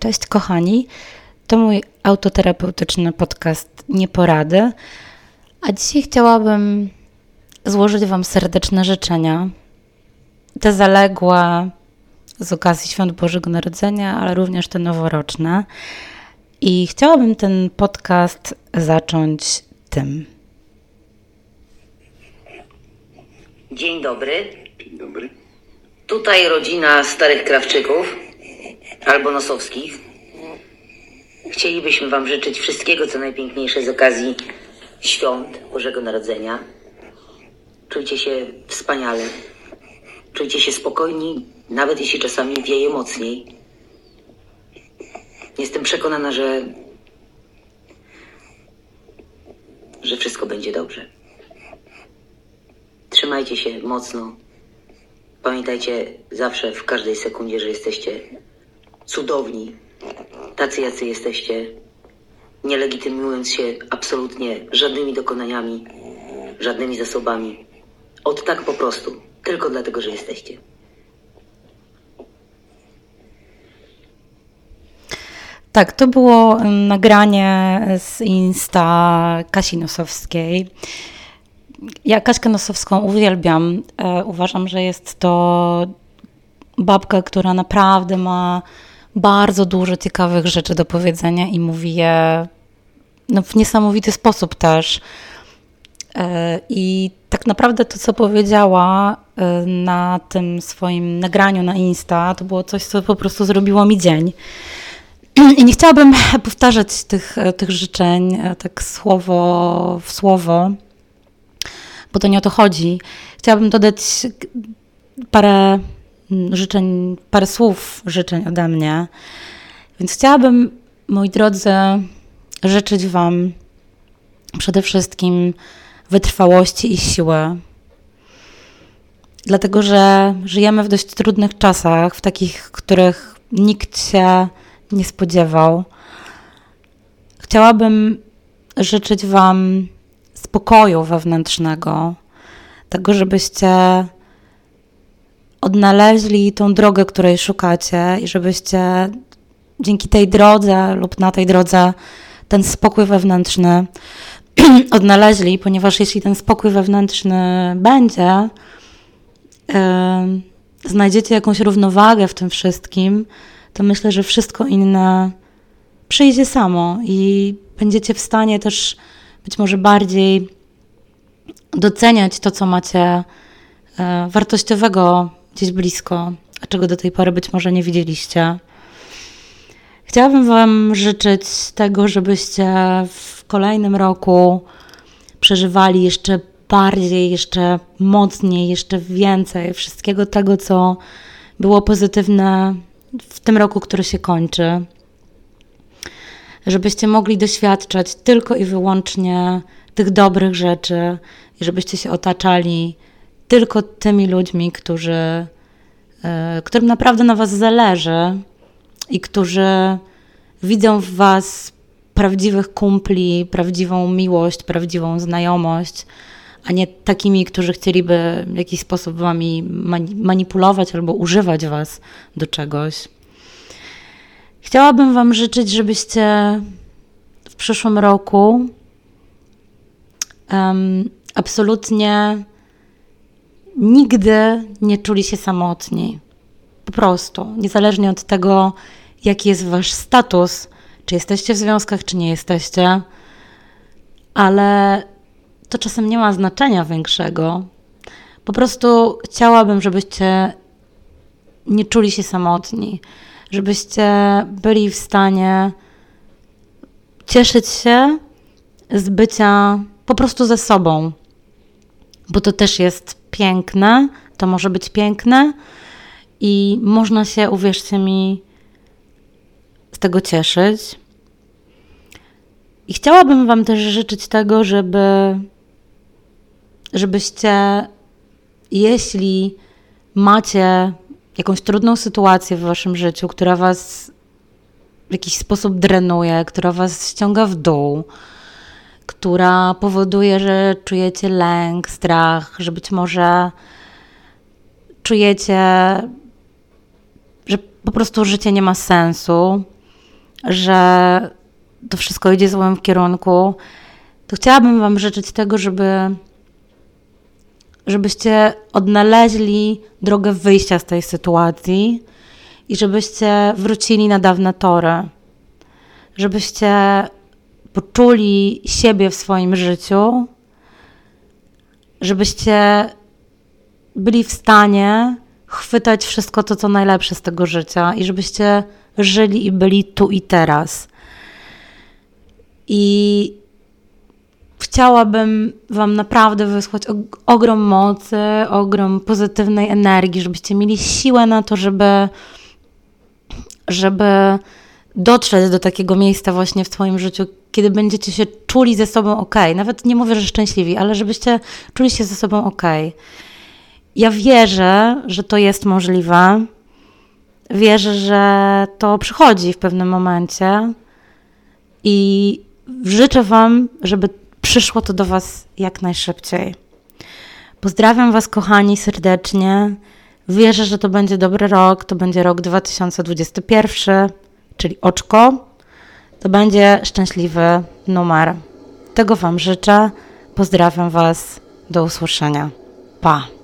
Cześć kochani, to mój autoterapeutyczny podcast Nieporady, a dzisiaj chciałabym złożyć Wam serdeczne życzenia. Te zaległe z okazji Świąt Bożego Narodzenia, ale również te noworoczne. I chciałabym ten podcast zacząć tym. Dzień dobry. Dzień dobry. Tutaj rodzina starych krawczyków albo nosowskich. Chcielibyśmy Wam życzyć wszystkiego, co najpiękniejsze z okazji świąt Bożego Narodzenia. Czujcie się wspaniale. Czujcie się spokojni, nawet jeśli czasami wieje mocniej. Jestem przekonana, że. że wszystko będzie dobrze. Trzymajcie się mocno. Pamiętajcie zawsze, w każdej sekundzie, że jesteście cudowni, tacy jacy jesteście, nie legitymując się absolutnie żadnymi dokonaniami, żadnymi zasobami. Od tak po prostu, tylko dlatego, że jesteście. Tak, to było nagranie z Insta Kasi Nosowskiej. Ja Kaśkę Nosowską uwielbiam. E, uważam, że jest to babka, która naprawdę ma bardzo dużo ciekawych rzeczy do powiedzenia i mówi je no, w niesamowity sposób też. E, I tak naprawdę to, co powiedziała e, na tym swoim nagraniu na Insta, to było coś, co po prostu zrobiło mi dzień. I nie chciałabym powtarzać tych, tych życzeń e, tak słowo w słowo, bo to nie o to chodzi. Chciałabym dodać parę życzeń, parę słów życzeń ode mnie. Więc chciałabym, moi drodzy, życzyć Wam przede wszystkim wytrwałości i siły. Dlatego, że żyjemy w dość trudnych czasach, w takich, których nikt się nie spodziewał. Chciałabym życzyć Wam spokoju wewnętrznego, tego, żebyście odnaleźli tą drogę, której szukacie i żebyście dzięki tej drodze lub na tej drodze ten spokój wewnętrzny odnaleźli, ponieważ jeśli ten spokój wewnętrzny będzie, yy, znajdziecie jakąś równowagę w tym wszystkim, to myślę, że wszystko inne przyjdzie samo i będziecie w stanie też być może bardziej doceniać to, co macie e, wartościowego gdzieś blisko, a czego do tej pory być może nie widzieliście. Chciałabym Wam życzyć tego, żebyście w kolejnym roku przeżywali jeszcze bardziej, jeszcze mocniej, jeszcze więcej wszystkiego tego, co było pozytywne w tym roku, który się kończy. Żebyście mogli doświadczać tylko i wyłącznie tych dobrych rzeczy i żebyście się otaczali tylko tymi ludźmi, którzy, e, którym naprawdę na Was zależy i którzy widzą w Was prawdziwych kumpli, prawdziwą miłość, prawdziwą znajomość, a nie takimi, którzy chcieliby w jakiś sposób Wami manipulować albo używać Was do czegoś. Chciałabym Wam życzyć, żebyście w przyszłym roku um, absolutnie nigdy nie czuli się samotni. Po prostu, niezależnie od tego, jaki jest Wasz status, czy jesteście w związkach, czy nie jesteście, ale to czasem nie ma znaczenia większego. Po prostu chciałabym, żebyście nie czuli się samotni, żebyście byli w stanie cieszyć się z bycia po prostu ze sobą, bo to też jest piękne, to może być piękne i można się, uwierzcie mi, z tego cieszyć. I chciałabym Wam też życzyć tego, żeby, żebyście, jeśli macie jakąś trudną sytuację w Waszym życiu, która Was w jakiś sposób drenuje, która Was ściąga w dół, która powoduje, że czujecie lęk, strach, że być może czujecie, że po prostu życie nie ma sensu, że to wszystko idzie w złym kierunku, to chciałabym Wam życzyć tego, żeby żebyście odnaleźli drogę wyjścia z tej sytuacji i żebyście wrócili na dawne tory. Żebyście poczuli siebie w swoim życiu, żebyście byli w stanie chwytać wszystko to, co najlepsze z tego życia i żebyście żyli i byli tu i teraz. I chciałabym Wam naprawdę wysłać ogrom mocy, ogrom pozytywnej energii, żebyście mieli siłę na to, żeby, żeby dotrzeć do takiego miejsca właśnie w swoim życiu, kiedy będziecie się czuli ze sobą ok. Nawet nie mówię, że szczęśliwi, ale żebyście czuli się ze sobą ok. Ja wierzę, że to jest możliwe. Wierzę, że to przychodzi w pewnym momencie i życzę Wam, żeby przyszło to do Was jak najszybciej. Pozdrawiam Was, kochani, serdecznie. Wierzę, że to będzie dobry rok. To będzie rok 2021, czyli oczko. To będzie szczęśliwy numer. Tego Wam życzę. Pozdrawiam Was. Do usłyszenia. Pa.